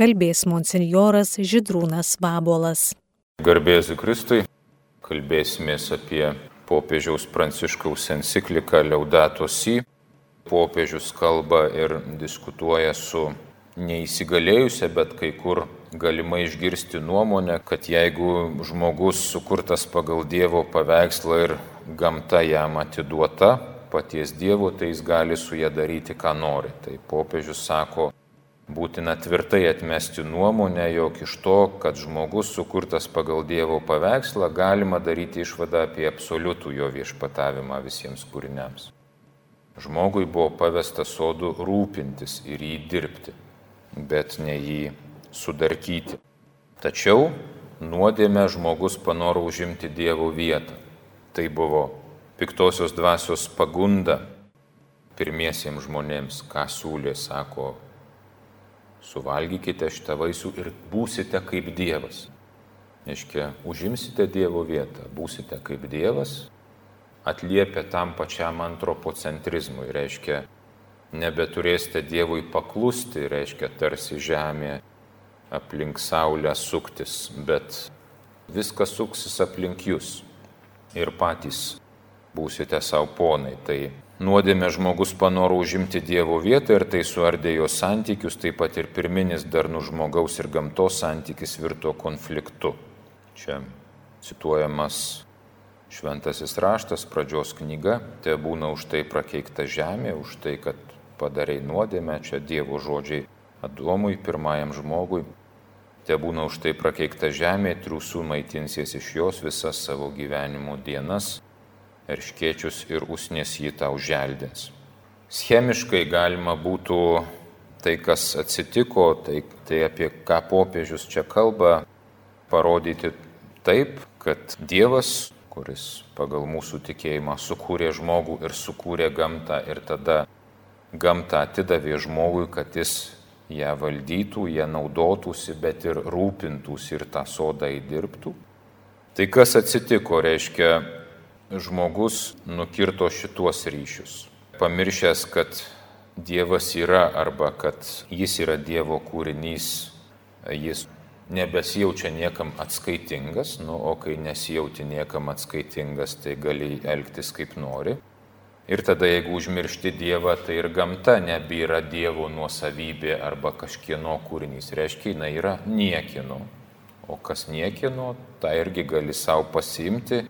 kalbės monsinjoras Židrūnas Vabolas. Garbėsiu Kristui, kalbėsimės apie popiežiaus pranciškaus encikliką Leudato Si. Popiežius kalba ir diskutuoja su neįsigalėjusią, bet kai kur galima išgirsti nuomonę, kad jeigu žmogus sukurtas pagal Dievo paveikslą ir gamta jam atiduota paties Dievo, tai jis gali su ją daryti, ką nori. Tai popiežius sako, Būtina tvirtai atmesti nuomonę, jog iš to, kad žmogus sukurtas pagal Dievo paveikslą, galima daryti išvadą apie absoliutų jo viešpatavimą visiems kūriniams. Žmogui buvo pavesta sodų rūpintis ir jį dirbti, bet ne jį sudarkyti. Tačiau nuodėmė žmogus panoro užimti Dievo vietą. Tai buvo piktosios dvasios pagunda pirmiesiems žmonėms, ką siūlė, sako suvalgykite šitą vaisių ir būsite kaip Dievas. Reiškia, užimsite Dievo vietą, būsite kaip Dievas, atliepia tam pačiam antropocentrizmui, reiškia, nebeturėsite Dievui paklusti, reiškia, tarsi žemė aplink Saulę suktis, bet viskas suksis aplink jūs ir patys būsite savo ponai. Tai nuodėmė žmogus panoro užimti Dievo vietą ir tai suardė jo santykius, taip pat ir pirminis darnų žmogaus ir gamtos santykis virto konfliktu. Čia cituojamas šventasis raštas, pradžios knyga, te būna už tai prakeikta žemė, už tai, kad padarai nuodėmę, čia Dievo žodžiai Adomui, pirmajam žmogui, te būna už tai prakeikta žemė, triūsų maitinsies iš jos visas savo gyvenimo dienas erškiečius ir usnės jį tau želdins. Schemiškai galima būtų tai, kas atsitiko, tai, tai apie ką popiežius čia kalba, parodyti taip, kad Dievas, kuris pagal mūsų tikėjimą sukūrė žmogų ir sukūrė gamtą ir tada gamtą atidavė žmogui, kad jis ją valdytų, ją naudotųsi, bet ir rūpintųsi ir tą sodą įdirbtų. Tai kas atsitiko, reiškia, žmogus nukirto šituos ryšius, pamiršęs, kad Dievas yra arba kad jis yra Dievo kūrinys, jis nebesijaučia niekam atskaitingas, nu, o kai nesijauti niekam atskaitingas, tai gali elgtis kaip nori. Ir tada, jeigu užmiršti Dievą, tai ir gamta nebėra Dievo nuosavybė arba kažkieno kūrinys. Reiškia, jinai yra niekino. O kas niekino, tą irgi gali savo pasimti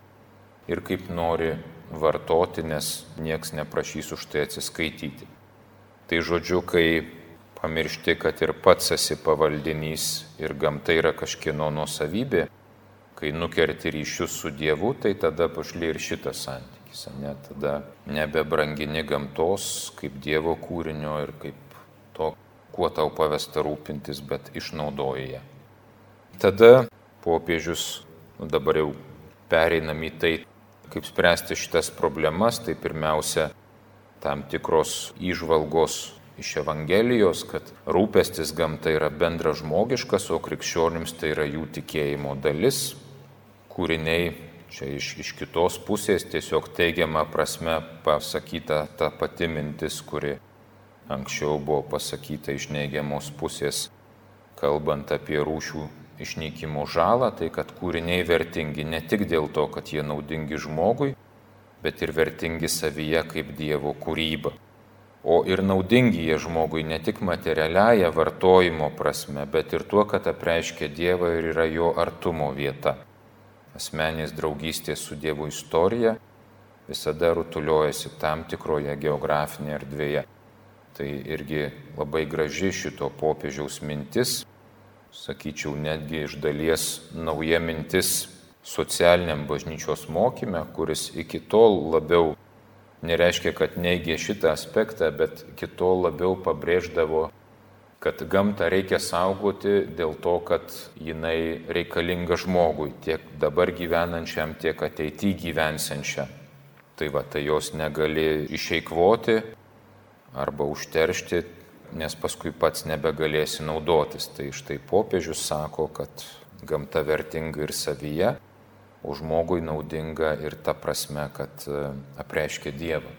ir kaip nori vartoti, nes nieks neprašys už tai atsiskaityti. Tai žodžiu, kai pamiršti, kad ir pats esi pavaldinys ir gamta yra kažkieno nuosavybė, kai nukerti ryšius su Dievu, tai tada pašli ir šitas santykis. Ne? Tada nebebrangini gamtos kaip Dievo kūrinio ir kaip to, kuo tau pavesta rūpintis, bet išnaudoji ją. Tada popiežius, nu dabar jau pereinam į tai, Kaip spręsti šitas problemas, tai pirmiausia tam tikros įžvalgos iš Evangelijos, kad rūpestis gamta yra bendra žmogiškas, o krikščionims tai yra jų tikėjimo dalis. Kūriniai čia iš, iš kitos pusės tiesiog teigiama prasme pasakyta ta pati mintis, kuri anksčiau buvo pasakyta iš neigiamos pusės, kalbant apie rūšių išnykimo žalą, tai kad kūriniai vertingi ne tik dėl to, kad jie naudingi žmogui, bet ir vertingi savyje kaip Dievo kūryba. O ir naudingi jie žmogui ne tik materialiaja vartojimo prasme, bet ir tuo, kad apreiškia Dievą ir yra jo artumo vieta. Asmenės draugystės su Dievo istorija visada rutuliojasi tam tikroje geografinėje erdvėje. Tai irgi labai graži šito popiežiaus mintis, sakyčiau, netgi iš dalies nauja mintis socialiniam bažnyčios mokyme, kuris iki tol labiau nereiškia, kad neigė šitą aspektą, bet iki tol labiau pabrėždavo, kad gamtą reikia saugoti dėl to, kad jinai reikalinga žmogui, tiek dabar gyvenančiam, tiek ateityje gyvensiančiam. Tai va, tai jos negali išeikvoti arba užteršti nes paskui pats nebegalėsi naudotis. Tai štai popiežius sako, kad gamta vertinga ir savyje, o žmogui naudinga ir ta prasme, kad e, apreiškia Dievą.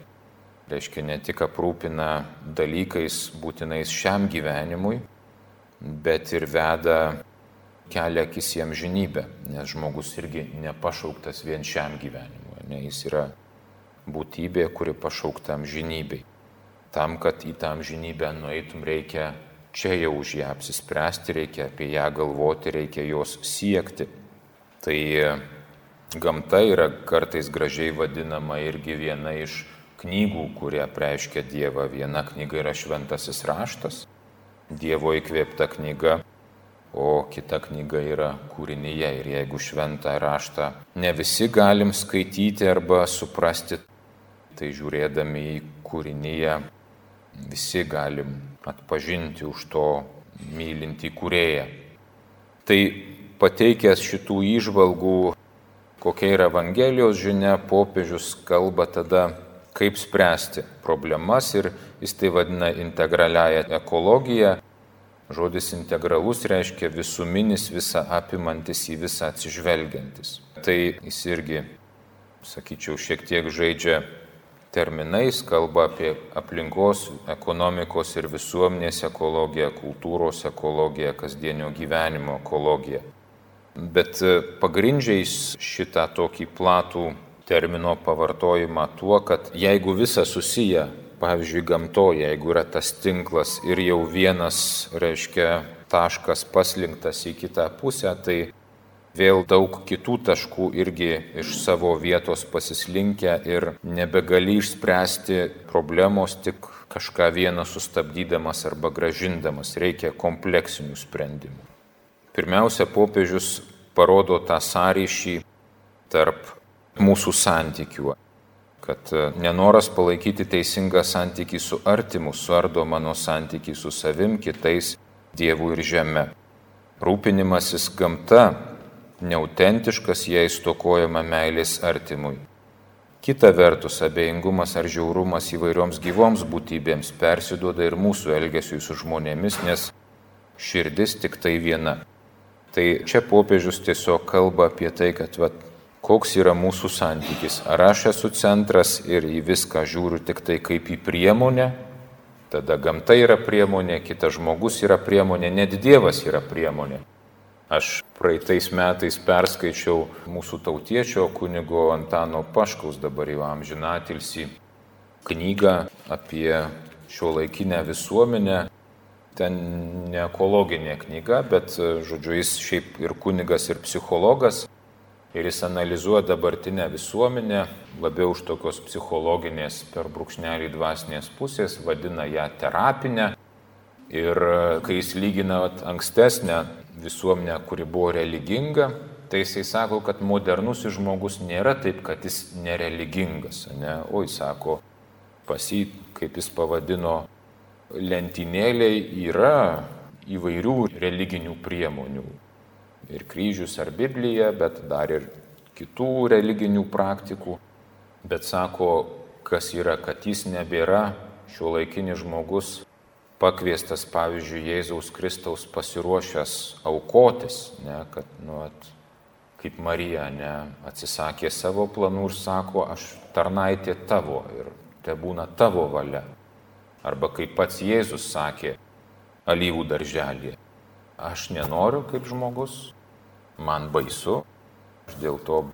Reiškia ne tik aprūpina dalykais būtinais šiam gyvenimui, bet ir veda kelia akis į amžinybę, nes žmogus irgi nepašauktas vien šiam gyvenimui, ne, jis yra būtybė, kuri pašaukta amžinybei. Tam, kad į tą amžinybę nueitum, reikia čia jau už ją apsispręsti, reikia apie ją galvoti, reikia jos siekti. Tai gamta yra kartais gražiai vadinama irgi viena iš knygų, kurie preiškia Dievą. Viena knyga yra šventasis raštas, Dievo įkvėpta knyga, o kita knyga yra kūrinyje. Ir jeigu šventą raštą ne visi galim skaityti arba suprasti, tai žiūrėdami į kūrinyje visi galim atpažinti už to mylinti kūrėją. Tai pateikęs šitų įžvalgų, kokia yra Evangelijos žinia, popiežius kalba tada, kaip spręsti problemas ir jis tai vadina integraliaja ekologija Žodis integralus reiškia visuminis, visą apimantis į visą atsižvelgiantis. Tai jis irgi, sakyčiau, šiek tiek žaidžia terminais, kalba apie aplinkos, ekonomikos ir visuomenės ekologiją, kultūros ekologiją, kasdienio gyvenimo ekologiją. Bet e, pagrindžiais šitą tokį platų termino pavartojimą tuo, kad jeigu visa susiję pavyzdžiui, gamtoje, jeigu yra tas tinklas ir jau vienas, reiškia, taškas paslinktas į kitą pusę, tai vėl daug kitų taškų irgi iš savo vietos pasislinkę ir nebegali išspręsti problemos tik kažką vieną sustabdydamas arba gražindamas, reikia kompleksinių sprendimų. Pirmiausia, popiežius parodo tą sąryšį tarp mūsų santykių kad nenoras palaikyti teisingą santykį su artimu suardo mano santykį su savim, kitais, Dievu ir žeme. Rūpinimasis gamta neautentiškas, jei stokojama meilės artimui. Kita vertus, abejingumas ar žiaurumas įvairioms gyvoms būtybėms persiduoda ir mūsų elgesiui su žmonėmis, nes širdis tik tai viena. Tai čia popiežius tiesiog kalba apie tai, kad vat, koks yra mūsų santykis. Ar aš esu centras ir į viską žiūriu tik tai kaip į priemonę, tada gamta yra priemonė, kitas žmogus yra priemonė, net Dievas yra priemonė. Aš praeitais metais perskaičiau mūsų tautiečio kunigo Antano Paškaus dabar jau amžinatilsi knygą apie šio laikinę visuomenę. Ten ne ekologinė knyga, bet, žodžiu, jis šiaip ir kunigas, ir psichologas ir jis analizuoja dabartinę visuomenę labiau iš tokios psichologinės per brūkšnelį dvasinės pusės, vadina ją terapinę. Ir kai jis lygina ankstesnę visuomenę, kuri buvo religinga, tai jisai sako, kad modernusis žmogus nėra taip, kad jis nereligingas. Ne? O jis sako, pas jį, kaip jis pavadino, lentynėliai yra įvairių religinių priemonių ir kryžius ar Biblija, bet dar ir kitų religinių praktikų. Bet sako, kas yra, kad jis nebėra šio laikinis žmogus pakviestas, pavyzdžiui, Jėzaus Kristaus pasiruošęs aukotis, ne, kad, nu, at, kaip Marija, ne, atsisakė savo planų ir sako, aš tarnaitė tavo ir te būna tavo valia. Arba kaip pats Jėzus sakė alyvų darželėje, aš nenoriu kaip žmogus, man baisu, aš dėl to,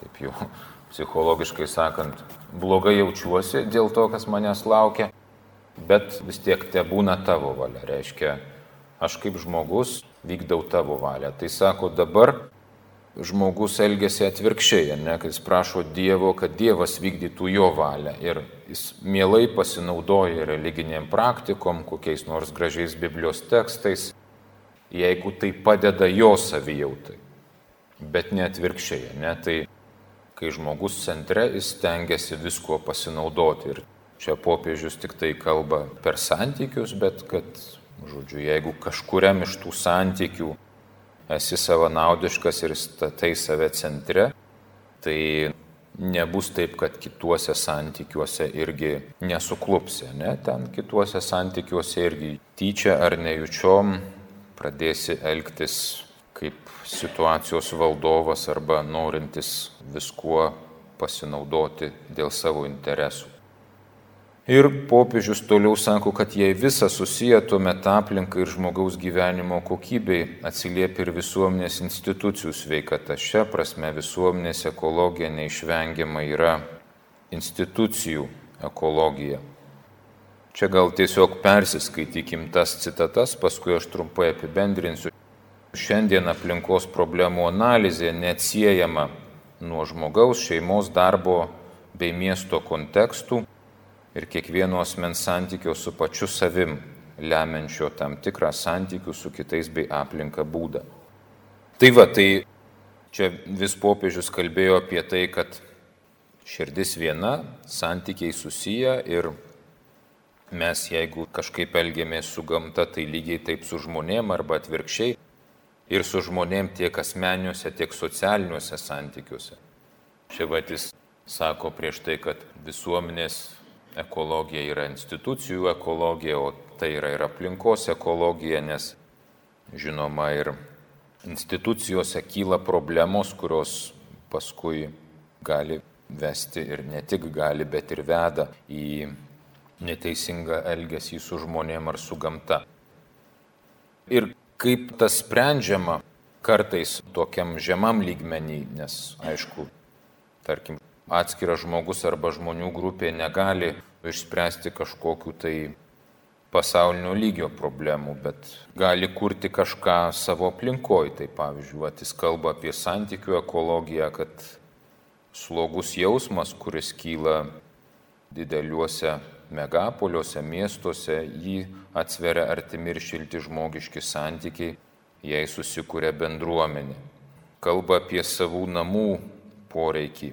taip jau psichologiškai sakant, blogai jaučiuosi dėl to, kas manęs laukia, bet vis tiek te būna tavo valia. Reiškia, aš kaip žmogus vykdau tavo valią. Tai sako, dabar žmogus elgesi atvirkščiai, ne, kad jis prašo Dievo, kad Dievas vykdytų jo valią. Ir jis mielai pasinaudoja religiniam praktikom, kokiais nors gražiais Biblijos tekstais, jeigu tai padeda jo savijautai bet ne atvirkščiai. Ne? Tai kai žmogus centre, jis tengiasi viskuo pasinaudoti. Ir čia popiežius tik tai kalba per santykius, bet kad, žodžiu, jeigu kažkuriam iš tų santykių esi savanaudiškas ir statai save centre, tai nebus taip, kad kituose santykiuose irgi nesuklupsi, ne? Ten kituose santykiuose irgi tyčia ar nejučiom pradėsi elgtis kaip situacijos valdovas arba norintis viskuo pasinaudoti dėl savo interesų. Ir popiežius toliau sako, kad jei visa susiję, tuomet aplinka ir žmogaus gyvenimo kokybei atsiliepia ir visuomenės institucijų sveikata. Šia prasme visuomenės ekologija neišvengiama yra institucijų ekologija. Čia gal tiesiog persiskaitykim tas citatas, paskui aš trumpai apibendrinsiu. Šiandien aplinkos problemų analizė neatsiejama nuo žmogaus, šeimos, darbo bei miesto kontekstų ir kiekvieno asmens santykio su pačiu savim, lemiančio tam tikrą santykių su kitais bei aplinka būdą. Tai va, tai čia vis popiežius kalbėjo apie tai, kad širdis viena, santykiai susiję ir mes jeigu kažkaip elgiamės su gamta, tai lygiai taip su žmonėm arba atvirkščiai ir su žmonėm tiek asmeniuose, tiek socialiniuose santykiuose. Čia vatis sako prieš tai, kad visuomenės ekologija yra institucijų ekologija, o tai yra ir aplinkos ekologija, nes žinoma ir institucijose kyla problemos, kurios paskui gali vesti ir ne tik gali, bet ir veda į neteisingą elgesį su žmonėm ar su gamta. Ir kaip tas sprendžiama kartais tokiam žemam lygmenį, nes aišku, tarkim, atskiras žmogus arba žmonių grupė negali išspręsti kažkokių tai pasaulinio lygio problemų, bet gali kurti kažką savo aplinkoje. Tai pavyzdžiui, vat, jis kalba apie santykių ekologiją, kad slogus jausmas, kuris kyla dideliuose megapoliuose, miestuose, jį atsveria artimi ir šilti žmogiški santykiai, jei susikūrė bendruomenė. Kalba apie savų namų poreikį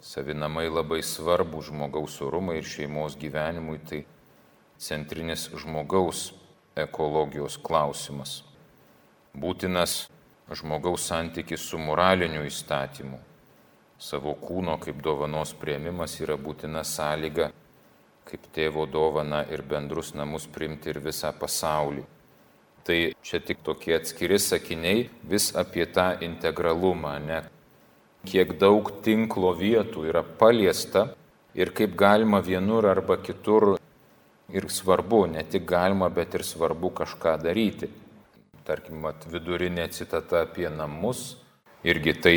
Savinamai labai svarbu žmogaus orumai ir šeimos gyvenimui, tai centrinis žmogaus ekologijos klausimas. Būtinas žmogaus santykis su moraliniu įstatymu. Savo kūno kaip dovanos prieimimas yra būtina sąlyga, kaip tėvo dovana ir bendrus namus priimti ir visą pasaulį. Tai čia tik tokie atskiri sakiniai vis apie tą integralumą, ne kiek daug tinklo vietų yra paliesta ir kaip galima vienur arba kitur ir svarbu, ne tik galima, bet ir svarbu kažką daryti. Tarkim, at, vidurinė citata apie namus irgi tai,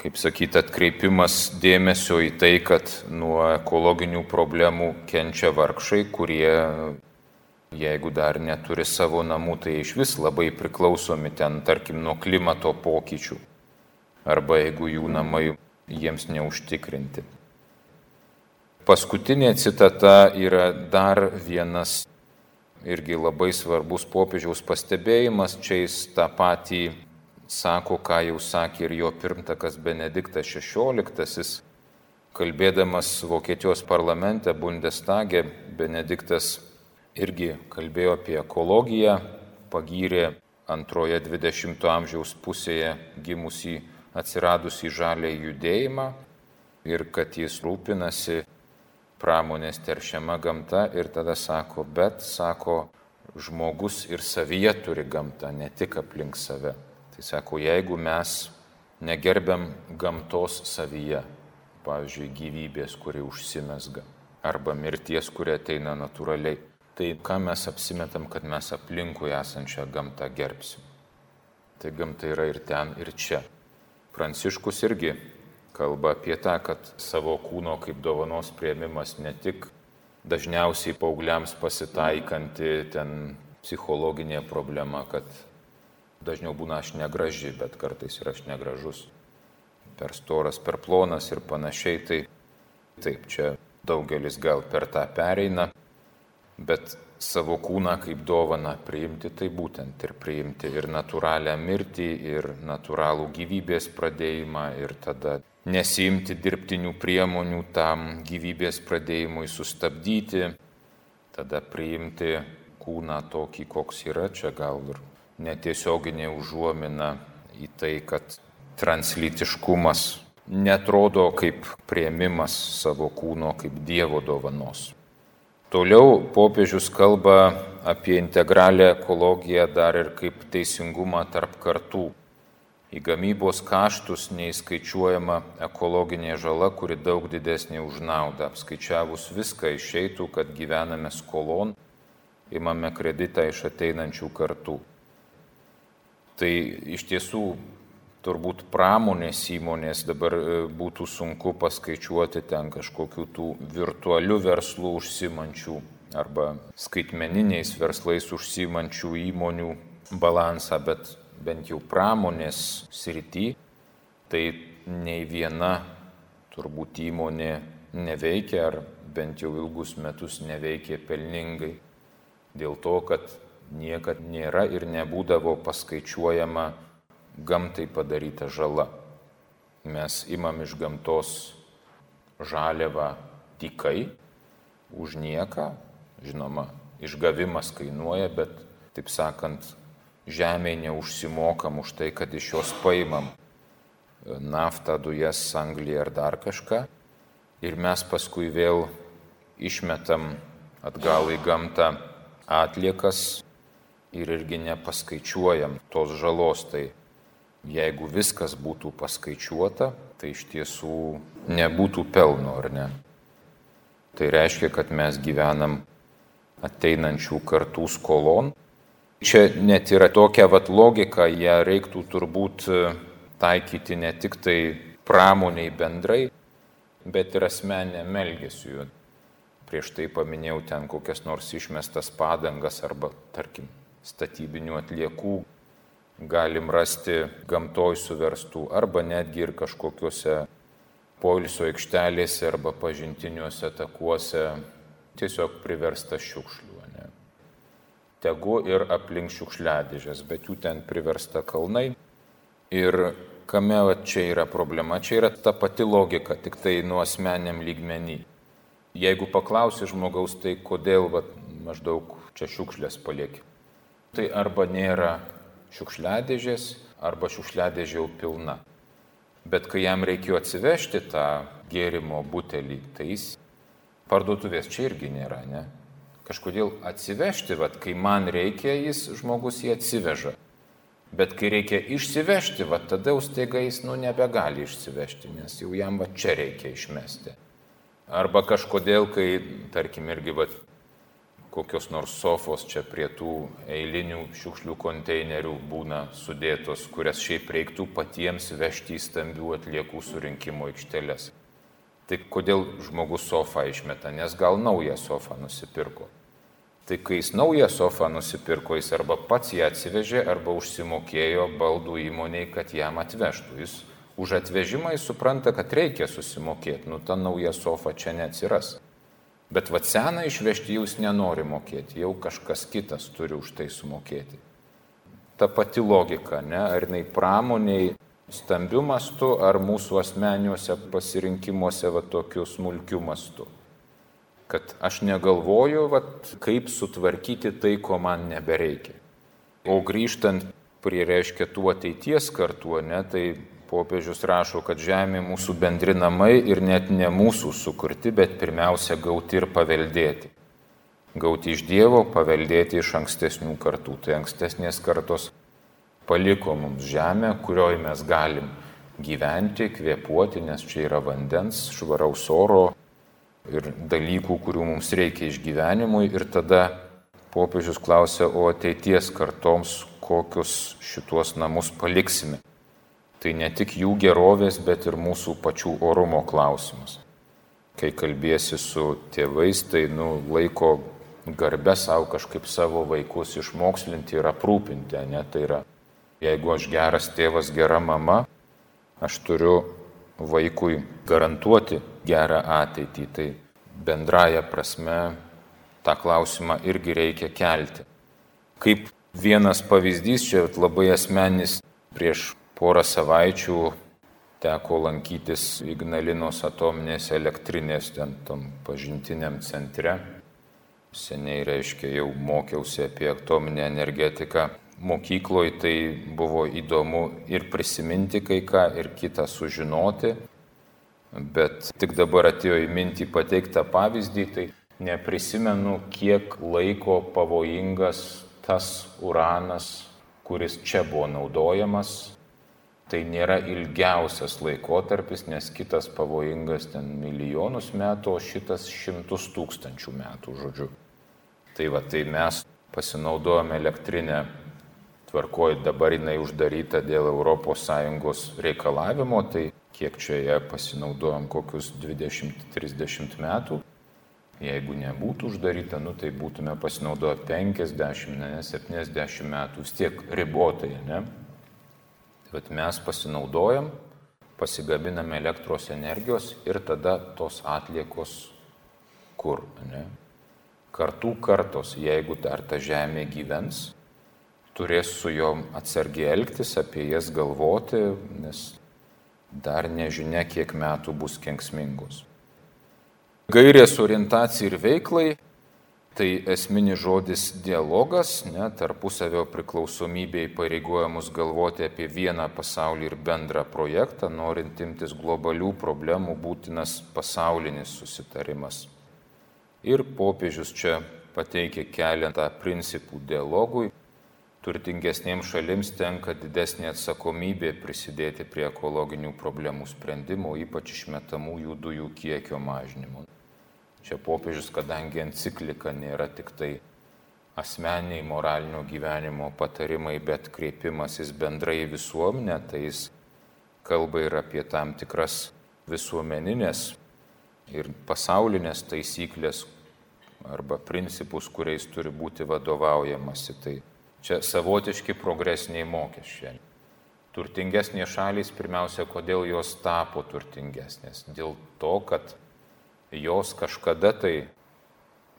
kaip sakyti, atkreipimas dėmesio į tai, kad nuo ekologinių problemų kenčia vargšai, kurie, jeigu dar neturi savo namų, tai iš vis labai priklausomi ten, tarkim, nuo klimato pokyčių arba jeigu jų namai jiems neužtikrinti. Paskutinė citata yra dar vienas irgi labai svarbus popiežiaus pastebėjimas, čia jis tą patį sako, ką jau sakė ir jo pirmtakas Benediktas XVI, kalbėdamas Vokietijos parlamente Bundestage, Benediktas irgi kalbėjo apie ekologiją, pagyrė antroje 20-ojo amžiaus pusėje gimusį atsiradusį žalį judėjimą ir kad jis rūpinasi pramonės teršiama gamta ir tada sako, bet sako, žmogus ir savyje turi gamtą, ne tik aplink save. Tai sako, jeigu mes negerbiam gamtos savyje, pavyzdžiui, gyvybės, kuri užsimesga, arba mirties, kuri ateina natūraliai, tai ką mes apsimetam, kad mes aplinkui esančią gamtą gerbsim. Tai gamta yra ir ten, ir čia. Pranciškus irgi kalba apie tą, kad savo kūno kaip dovanos prieimimas ne tik dažniausiai paaugliams pasitaikanti ten psichologinė problema, kad dažniau būna aš negraži, bet kartais ir aš negražus. Per storas, per plonas ir panašiai. Tai taip, čia daugelis gal per tą pereina, bet savo kūną kaip dovaną priimti, tai būtent ir priimti ir natūralią mirtį, ir natūralų gyvybės pradėjimą, ir tada nesimti dirbtinių priemonių tam gyvybės pradėjimui sustabdyti, tada priimti kūną tokį, koks yra, čia gal ir netiesioginė užuomina į tai, kad translytiškumas netrodo kaip prieimimas savo kūno kaip Dievo dovanos. Toliau popiežius kalba apie integralią ekologiją dar ir kaip teisingumą tarp kartų. Į gamybos kaštus neįskaičiuojama ekologinė žala, kuri daug didesnė už naudą. Apskaičiavus viską išeitų, kad gyvename skolon, imame kreditą iš ateinančių kartų. Tai iš tiesų turbūt pramonės įmonės dabar e, būtų sunku paskaičiuoti ten kažkokių tų virtualių verslų užsimančių arba skaitmeniniais verslais užsimančių įmonių balansą, bet bent jau pramonės srity, tai nei viena turbūt įmonė neveikia ar bent jau ilgus metus neveikė pelningai. Dėl to, kad niekad nėra ir nebūdavo paskaičiuojama gamtai padaryta žala. Mes imam iš gamtos žaliavą tikai, už nieką, žinoma, išgavimas kainuoja, bet, taip sakant, žemėje neužsimokam už tai, kad iš jos paimam naftą, dujas, anglį ar dar kažką. Ir mes paskui vėl išmetam atgal į gamtą atliekas ir irgi nepaskaičiuojam tos žalos. Tai jeigu viskas būtų paskaičiuota, tai iš tiesų nebūtų pelno, ar ne? Tai reiškia, kad mes gyvenam ateinančių kartų skolon Čia net yra tokia vat logika, ją reiktų turbūt e, taikyti ne tik tai pramoniai bendrai, bet ir asmeniniam elgesiu. Prieš tai paminėjau ten kokias nors išmestas padangas arba, tarkim, statybinių atliekų galim rasti gamtoj suverstų arba netgi ir kažkokiuose poilsio aikštelėse arba pažintiniuose takuose tiesiog priversta šiukšlių tegu ir aplink šiukšliadėžės, bet jų ten priversta kalnai. Ir kame va, čia yra problema? Čia yra ta pati logika, tik tai nuo asmeniam lygmenį. Jeigu paklausi žmogaus, tai kodėl va, maždaug čia šiukšlės palieki, tai arba nėra šiukšliadėžės, arba šiukšliadėžė jau pilna. Bet kai jam reikėjo atsivežti tą gėrimo butelį, tai jis parduotuvės čia irgi nėra, ne? kažkodėl atsivežti, vad kai man reikia, jis žmogus jį atsiveža. Bet kai reikia išsivežti, va tada jau staiga jis nu nebegali išsivežti, nes jau jam va čia reikia išmesti. Arba kažkodėl, kai, tarkim, irgi va kokios nors sofos čia prie tų eilinių šiukšlių konteinerių būna sudėtos, kurias šiaip reiktų patiems vežti į stambių atliekų surinkimo aikšteles. Tai kodėl žmogus sofą išmeta, nes gal naują sofą nusipirko. Tai kai jis naują sofą nusipirko, jis arba pats ją atsivežė, arba užsimokėjo baldų įmoniai, kad jam atvežtų. Jis už atvežimą jis supranta, kad reikia susimokėti, nu ta nauja sofa čia neatsiras. Bet va seną išvežti jūs nenori mokėti, jau kažkas kitas turi už tai sumokėti. Ta pati logika, ne? ar jinai pramoniai stambių mastų, ar mūsų asmeniuose pasirinkimuose va tokiu smulkiu mastu kad aš negalvoju, vat, kaip sutvarkyti tai, ko man nebereikia. O grįžtant prie, reiškia, tų ateities kartų, ne, tai popiežius rašo, kad žemė mūsų bendri namai ir net ne mūsų sukurti, bet pirmiausia gauti ir paveldėti. Gauti iš Dievo, paveldėti iš ankstesnių kartų. Tai ankstesnės kartos paliko mums žemę, kurioje mes galim gyventi, kvėpuoti, nes čia yra vandens, švaraus oro, ir dalykų, kurių mums reikia išgyvenimui. Ir tada popiežius klausia, o ateities kartoms kokius šituos namus paliksime. Tai ne tik jų gerovės, bet ir mūsų pačių orumo klausimas. Kai kalbėsi su tėvais, tai nu, laiko garbę savo kažkaip savo vaikus išmokslinti ir aprūpinti. Ne? Tai yra, jeigu aš geras tėvas, gera mama, aš turiu vaikui garantuoti gerą ateitį. Tai bendraja prasme tą klausimą irgi reikia kelti. Kaip vienas pavyzdys, čia labai asmenis, prieš porą savaičių teko lankytis Ignalinos atominės elektrinės ten tam pažintiniam centre. Seniai reiškia, jau mokiausi apie atominę energetiką. Mokykloje tai buvo įdomu ir prisiminti kai ką, ir kitą sužinoti. Bet tik dabar atėjo į mintį pateiktą pavyzdį, tai neprisimenu, kiek laiko pavojingas tas uranas, kuris čia buvo naudojamas, tai nėra ilgiausias laikotarpis, nes kitas pavojingas ten milijonus metų, o šitas šimtus tūkstančių metų, žodžiu. Tai va, tai mes pasinaudojame elektrinę tvarkoj, dabar jinai uždaryta dėl ES reikalavimo, tai kiek čia ją pasinaudojom kokius 20-30 metų. Jeigu nebūtų uždaryta, nu, tai būtume pasinaudoję 50, ne 70 metų, vis tiek ribotai, ne? Bet mes pasinaudojam, pasigabiname elektros energijos ir tada tos atliekos kur, ne? Kartų kartos, jeigu dar ta žemė gyvens, turės su juom atsargiai elgtis, apie jas galvoti, nes dar nežinia, kiek metų bus kenksmingus. Gairės orientacijai ir veiklai Tai esminis žodis dialogas, ne, tarpusavio priklausomybė įpareigoja mus galvoti apie vieną pasaulį ir bendrą projektą, norint imtis globalių problemų būtinas pasaulinis susitarimas. Ir popiežius čia pateikia keletą principų dialogui. Turtingesniems šalims tenka didesnė atsakomybė prisidėti prie ekologinių problemų sprendimo, ypač išmetamųjų dujų kiekio mažinimo. Čia popiežius, kadangi enciklika nėra tik tai asmeniai moralinio gyvenimo patarimai, bet kreipimasis bendrai visuomenė, tai jis kalba ir apie tam tikras visuomeninės ir pasaulinės taisyklės arba principus, kuriais turi būti vadovaujamasi. Tai čia savotiški progresiniai mokesčiai. Turtingesnės šalys pirmiausia, kodėl jos tapo turtingesnės? Dėl to, kad jos kažkada tai,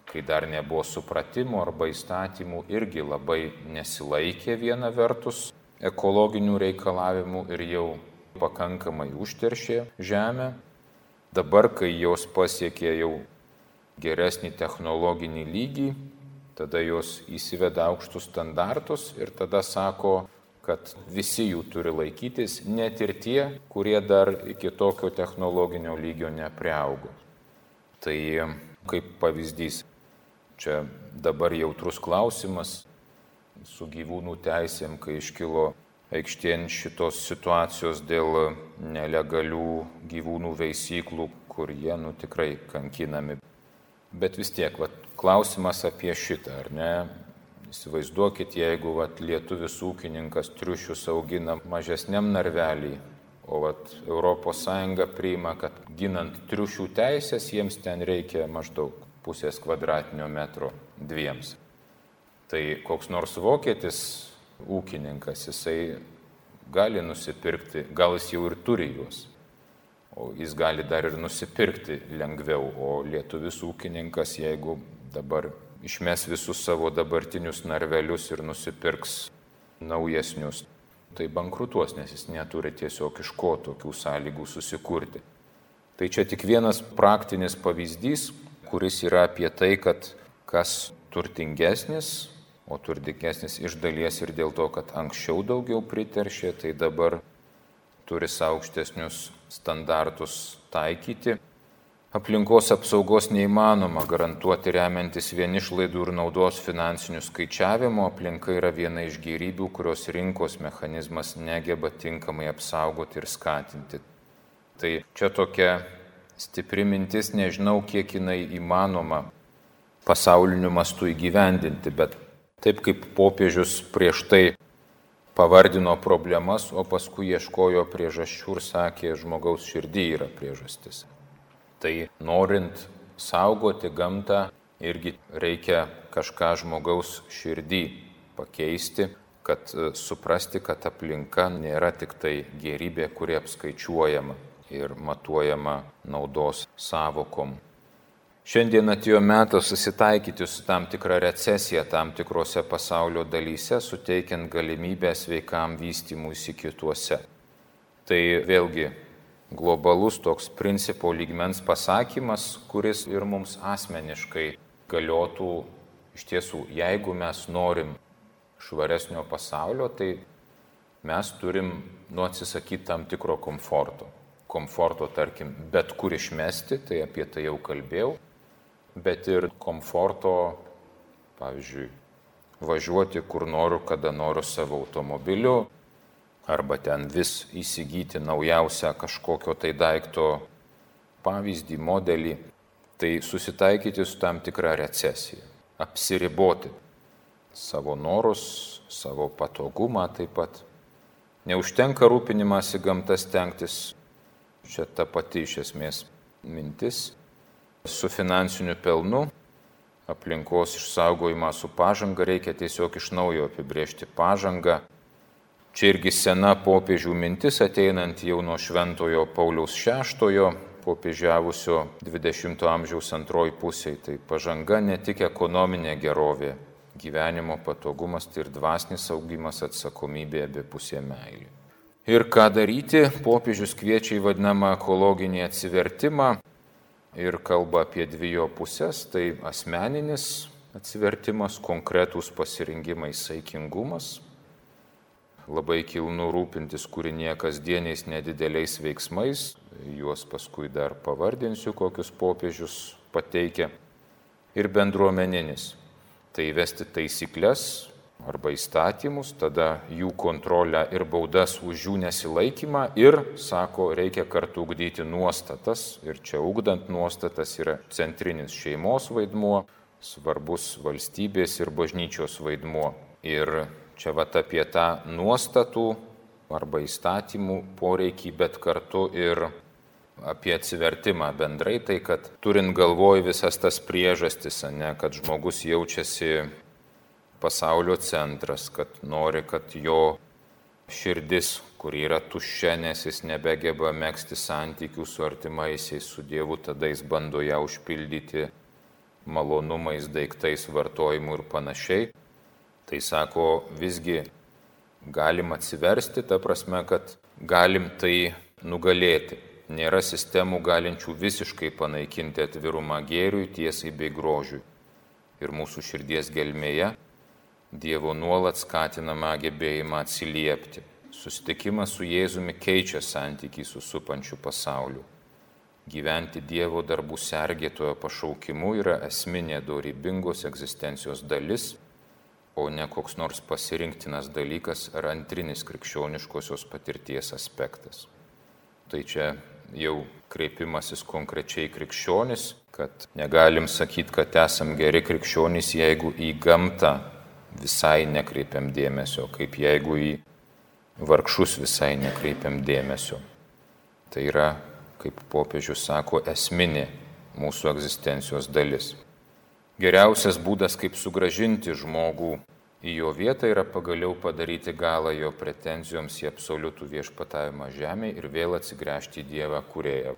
kai dar nebuvo supratimo arba įstatymų, irgi labai nesilaikė viena vertus ekologinių reikalavimų ir jau pakankamai užteršė žemę. Dabar, kai jos pasiekė jau geresnį technologinį lygį, tada jos įsiveda aukštus standartus ir tada sako, kad visi jų turi laikytis, net ir tie, kurie dar iki tokio technologinio lygio nepriaugo. Tai kaip pavyzdys, čia dabar jautrus klausimas su gyvūnų teisėm, kai iškilo aikštien šitos situacijos dėl nelegalių gyvūnų veisyklų, kur jie nu tikrai kankinami. Bet vis tiek, va, klausimas apie šitą, ar ne? Įsivaizduokit, jeigu va, lietuvis ūkininkas triušius augina mažesniam narvelį, O vat ES priima, kad ginant triušių teisės jiems ten reikia maždaug pusės kvadratinio metro dviems. Tai koks nors vokietis ūkininkas, jisai gali nusipirkti, gal jis jau ir turi juos, o jis gali dar ir nusipirkti lengviau, o lietuvis ūkininkas, jeigu dabar išmes visus savo dabartinius narvelius ir nusipirks naujesnius, tai bankrutuos, nes jis neturi tiesiog iš ko tokių sąlygų susikurti. Tai čia tik vienas praktinis pavyzdys, kuris yra apie tai, kad kas turtingesnis, o turtingesnis iš dalies ir dėl to, kad anksčiau daugiau priteršė, tai dabar turi aukštesnius standartus taikyti Aplinkos apsaugos neįmanoma garantuoti remiantis vien išlaidų ir naudos finansinių skaičiavimų, aplinka yra viena iš gyrybių, kurios rinkos mechanizmas negeba tinkamai apsaugoti ir skatinti. Tai čia tokia stipri mintis, nežinau, kiek jinai įmanoma pasauliniu mastu įgyvendinti, bet taip kaip popiežius prieš tai pavardino problemas, o paskui ieškojo priežasčių ir sakė, žmogaus širdį yra priežastis. Tai norint saugoti gamtą irgi reikia kažką žmogaus širdį pakeisti, kad e, suprasti, kad aplinka nėra tik tai gerybė, kuri apskaičiuojama ir matuojama naudos savokom. Šiandien atėjo metas susitaikyti su tam tikra recesija tam tikrose pasaulio dalyse, suteikiant galimybę sveikam vystimuisi kituose. Tai vėlgi globalus toks principo lygmens pasakymas, kuris ir mums asmeniškai galiotų iš tiesų, jeigu mes norim švaresnio pasaulio, tai mes turim nu atsisakyti tam tikro komforto. Komforto, tarkim, bet kur išmesti, tai apie tai jau kalbėjau, bet ir komforto, pavyzdžiui, važiuoti kur noriu, kada noriu savo automobiliu, arba ten vis įsigyti naujausią kažkokio tai daikto pavyzdį, modelį, tai susitaikyti su tam tikra recesija, apsiriboti savo norus, savo patogumą taip pat. Neužtenka rūpinimąsi gamta stengtis, čia ta pati iš esmės mintis, su finansiniu pelnu, aplinkos išsaugojimą su pažanga reikia tiesiog iš naujo apibriežti pažangą. Čia irgi sena popiežių mintis ateinant jau nuo Šventojo Pauliaus VI, popiežiavusio 20-ojo amžiaus antroji pusė. Tai pažanga ne tik ekonominė gerovė, gyvenimo patogumas, tai ir dvasinis augimas, atsakomybė, abipusė meilė. Ir ką daryti, popiežius kviečia į vadinamą ekologinį atsivertimą ir kalba apie dvi jo pusės - tai asmeninis atsivertimas, konkretūs pasirinkimai, saikingumas, labai kilnu rūpintis kūrinė kasdieniais nedideliais veiksmais, juos paskui dar pavardinsiu, kokius popiežius pateikia, ir bendruomeninis. Tai įvesti taisyklės arba įstatymus, tada jų kontrolę ir baudas už jų nesilaikymą ir, sako, reikia kartu ugdyti nuostatas. Ir čia ugdant nuostatas yra centrinis šeimos vaidmuo, svarbus valstybės ir bažnyčios vaidmuo. Ir čia vat apie tą nuostatų arba įstatymų poreikį, bet kartu ir apie atsivertimą bendrai, tai kad turint galvoj visas tas priežastis, ne, kad žmogus jaučiasi pasaulio centras, kad nori, kad jo širdis, kur yra tuščia, nes jis nebegeba mėgsti santykių su artimaisiais, su Dievu, tada jis bando ją užpildyti malonumais, daiktais, vartojimu ir panašiai. Tai sako, visgi galim atsiversti, ta prasme, kad galim tai nugalėti nėra sistemų galinčių visiškai panaikinti atvirumą gėriui, tiesai bei grožiui. Ir mūsų širdies gelmėje Dievo nuolat skatinama gebėjimą atsiliepti. Susitikimas su Jėzumi keičia santykį su supančiu pasauliu. Gyventi Dievo darbų sergėtojo pašaukimu yra esminė dorybingos egzistencijos dalis, o ne koks nors pasirinktinas dalykas ar antrinis krikščioniškosios patirties aspektas. Tai čia jau kreipimasis konkrečiai krikščionis, kad negalim sakyti, kad esam geri krikščionys, jeigu į gamtą visai nekreipiam dėmesio, kaip jeigu į vargšus visai nekreipiam dėmesio. Tai yra, kaip popiežius sako, esminė mūsų egzistencijos dalis. Geriausias būdas, kaip sugražinti žmogų į jo vietą yra pagaliau padaryti galą jo pretenzijoms į absoliutų viešpatavimą žemėje ir vėl atsigręžti į Dievą kurėją.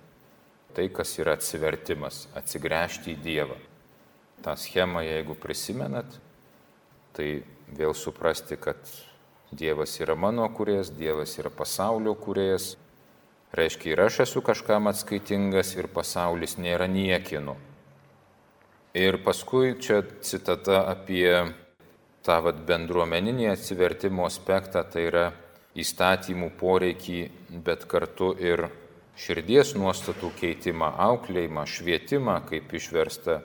Tai, kas yra atsivertimas, atsigręžti į Dievą. Ta schema, jeigu prisimenat, tai vėl suprasti, kad Dievas yra mano kurėjas, Dievas yra pasaulio kurėjas. Reiškia, ir aš esu kažkam atskaitingas, ir pasaulis nėra niekino. Ir paskui čia citata apie tą vat, bendruomeninį atsivertimo aspektą, tai yra įstatymų poreikį, bet kartu ir širdies nuostatų keitimą, auklėjimą, švietimą, kaip išversta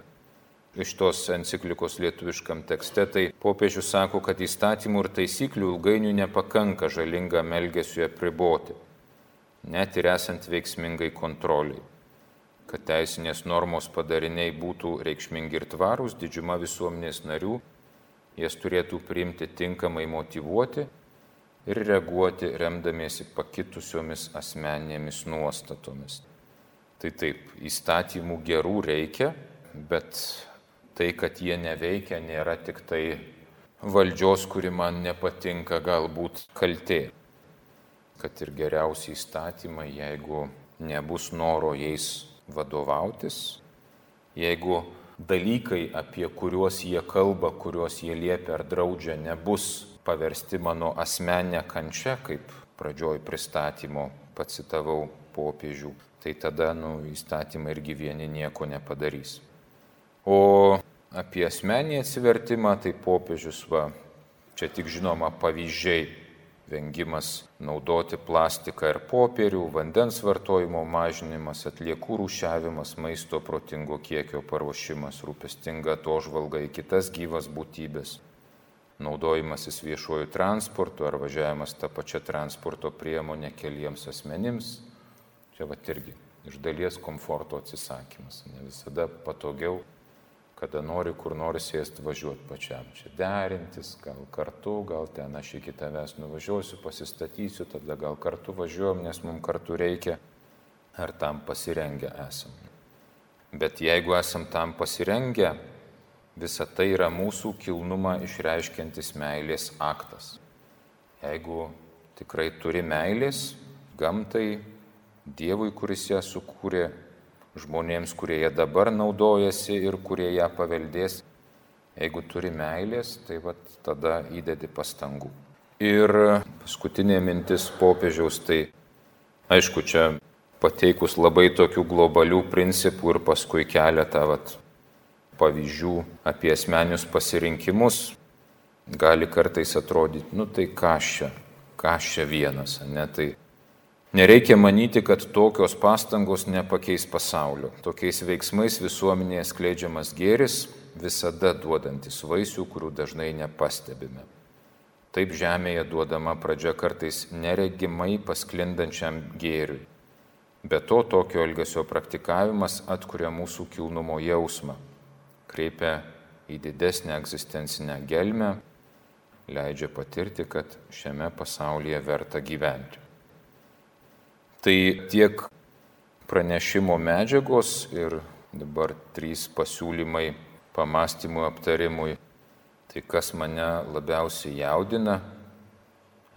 iš tos enciklikos lietuviškam tekste, tai popiežius sako, kad įstatymų ir taisyklių ilgainiui nepakanka žalingam elgesiu apriboti, net ir esant veiksmingai kontroliai. Kad teisinės normos padariniai būtų reikšmingi ir tvarūs, didžiuma visuomenės narių jas turėtų priimti tinkamai motivuoti ir reaguoti remdamiesi pakitusiomis asmeninėmis nuostatomis. Tai taip, įstatymų gerų reikia, bet tai, kad jie neveikia, nėra tik tai valdžios, kuri man nepatinka, galbūt kaltė. Kad ir geriausi įstatymai, jeigu nebus noro jais vadovautis, jeigu dalykai, apie kuriuos jie kalba, kuriuos jie liepia ar draudžia, nebus paversti mano asmenę kančią, kaip pradžioj pristatymo pacitavau popiežių, tai tada nu, įstatymai irgi vieni nieko nepadarys. O apie asmenį atsivertimą, tai popiežius va, čia tik žinoma pavyzdžiai vengimas naudoti plastiką ir popierių, vandens vartojimo mažinimas, atliekų rūšiavimas, maisto protingo kiekio paruošimas, rūpestinga to žvalga į kitas gyvas būtybės. naudojimasis viešuoju transportu ar važiavimas tą pačią transporto priemonę keliems asmenims. Čia va irgi iš dalies komforto atsisakymas. Ne visada patogiau, kada nori kur nori sėsti važiuoti pačiam. Čia derintis, gal kartu, gal ten aš iki tavęs nuvažiuosiu, pasistatysiu, tada gal kartu važiuojam, nes mums kartu reikia, ar tam pasirengę esam. Bet jeigu esam tam pasirengę, Visa tai yra mūsų kilnumą išreiškiantis meilės aktas. Jeigu tikrai turi meilės gamtai, Dievui, kuris ją sukūrė, žmonėms, kurie ją dabar naudojasi ir kurie ją paveldės, jeigu turi meilės, tai vat, tada įdedi pastangų. Ir paskutinė mintis popiežiaus, tai aišku, čia pateikus labai tokių globalių principų ir paskui keletą vat, pavyzdžių apie asmenius pasirinkimus gali kartais atrodyti, nu tai ką čia, ką čia vienas, ne tai. Nereikia manyti, kad tokios pastangos nepakeis pasaulio. Tokiais veiksmais visuomenėje skleidžiamas gėris visada duodantis vaisių, kurių dažnai nepastebime. Taip žemėje duodama pradžia kartais neregimai pasklindančiam gėriui. Be to, tokio elgesio praktikavimas atkuria mūsų kilnumo jausmą, kreipia į didesnę egzistencinę gelmę, leidžia patirti, kad šiame pasaulyje verta gyventi. Tai tiek pranešimo medžiagos ir dabar trys pasiūlymai pamastymui, aptarimui. Tai kas mane labiausiai jaudina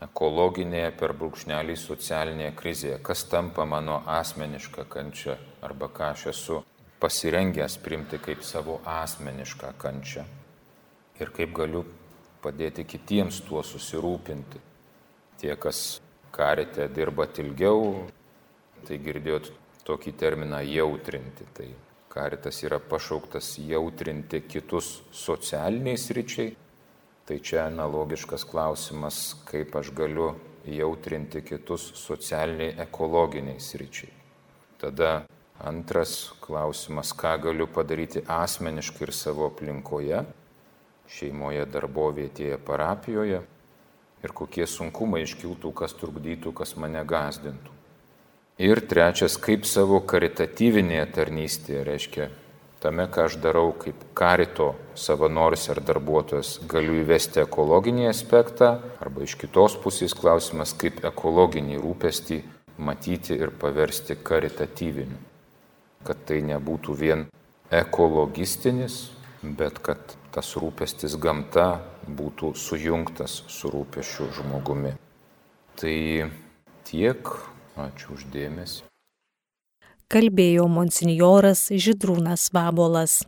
ekologinėje per brūkšnelį socialinėje krizėje, kas tampa mano asmeniška kančia arba ką aš esu pasirengęs primti kaip savo asmenišką kančią ir kaip galiu padėti kitiems tuo susirūpinti. Tie, kas karite dirbat ilgiau, tai girdėjot tokį terminą jautrinti. Tai karitas yra pašauktas jautrinti kitus socialiniais ryčiai. Tai čia analogiškas klausimas, kaip aš galiu jautrinti kitus socialiniai ekologiniais ryčiai. Tada Antras klausimas, ką galiu padaryti asmeniškai ir savo aplinkoje, šeimoje, darbovietėje, parapijoje ir kokie sunkumai iškiltų, kas trukdytų, kas mane gazdintų. Ir trečias, kaip savo karitatyvinėje tarnystėje, reiškia tame, ką aš darau kaip karito savanoris ar darbuotojas, galiu įvesti ekologinį aspektą, arba iš kitos pusės klausimas, kaip ekologinį rūpestį matyti ir paversti karitatyviniu kad tai nebūtų vien ekologistinis, bet kad tas rūpestis gamta būtų sujungtas su rūpešiu žmogumi. Tai tiek, ačiū uždėmesi. Kalbėjo monsinjoras Židrūnas Vabolas.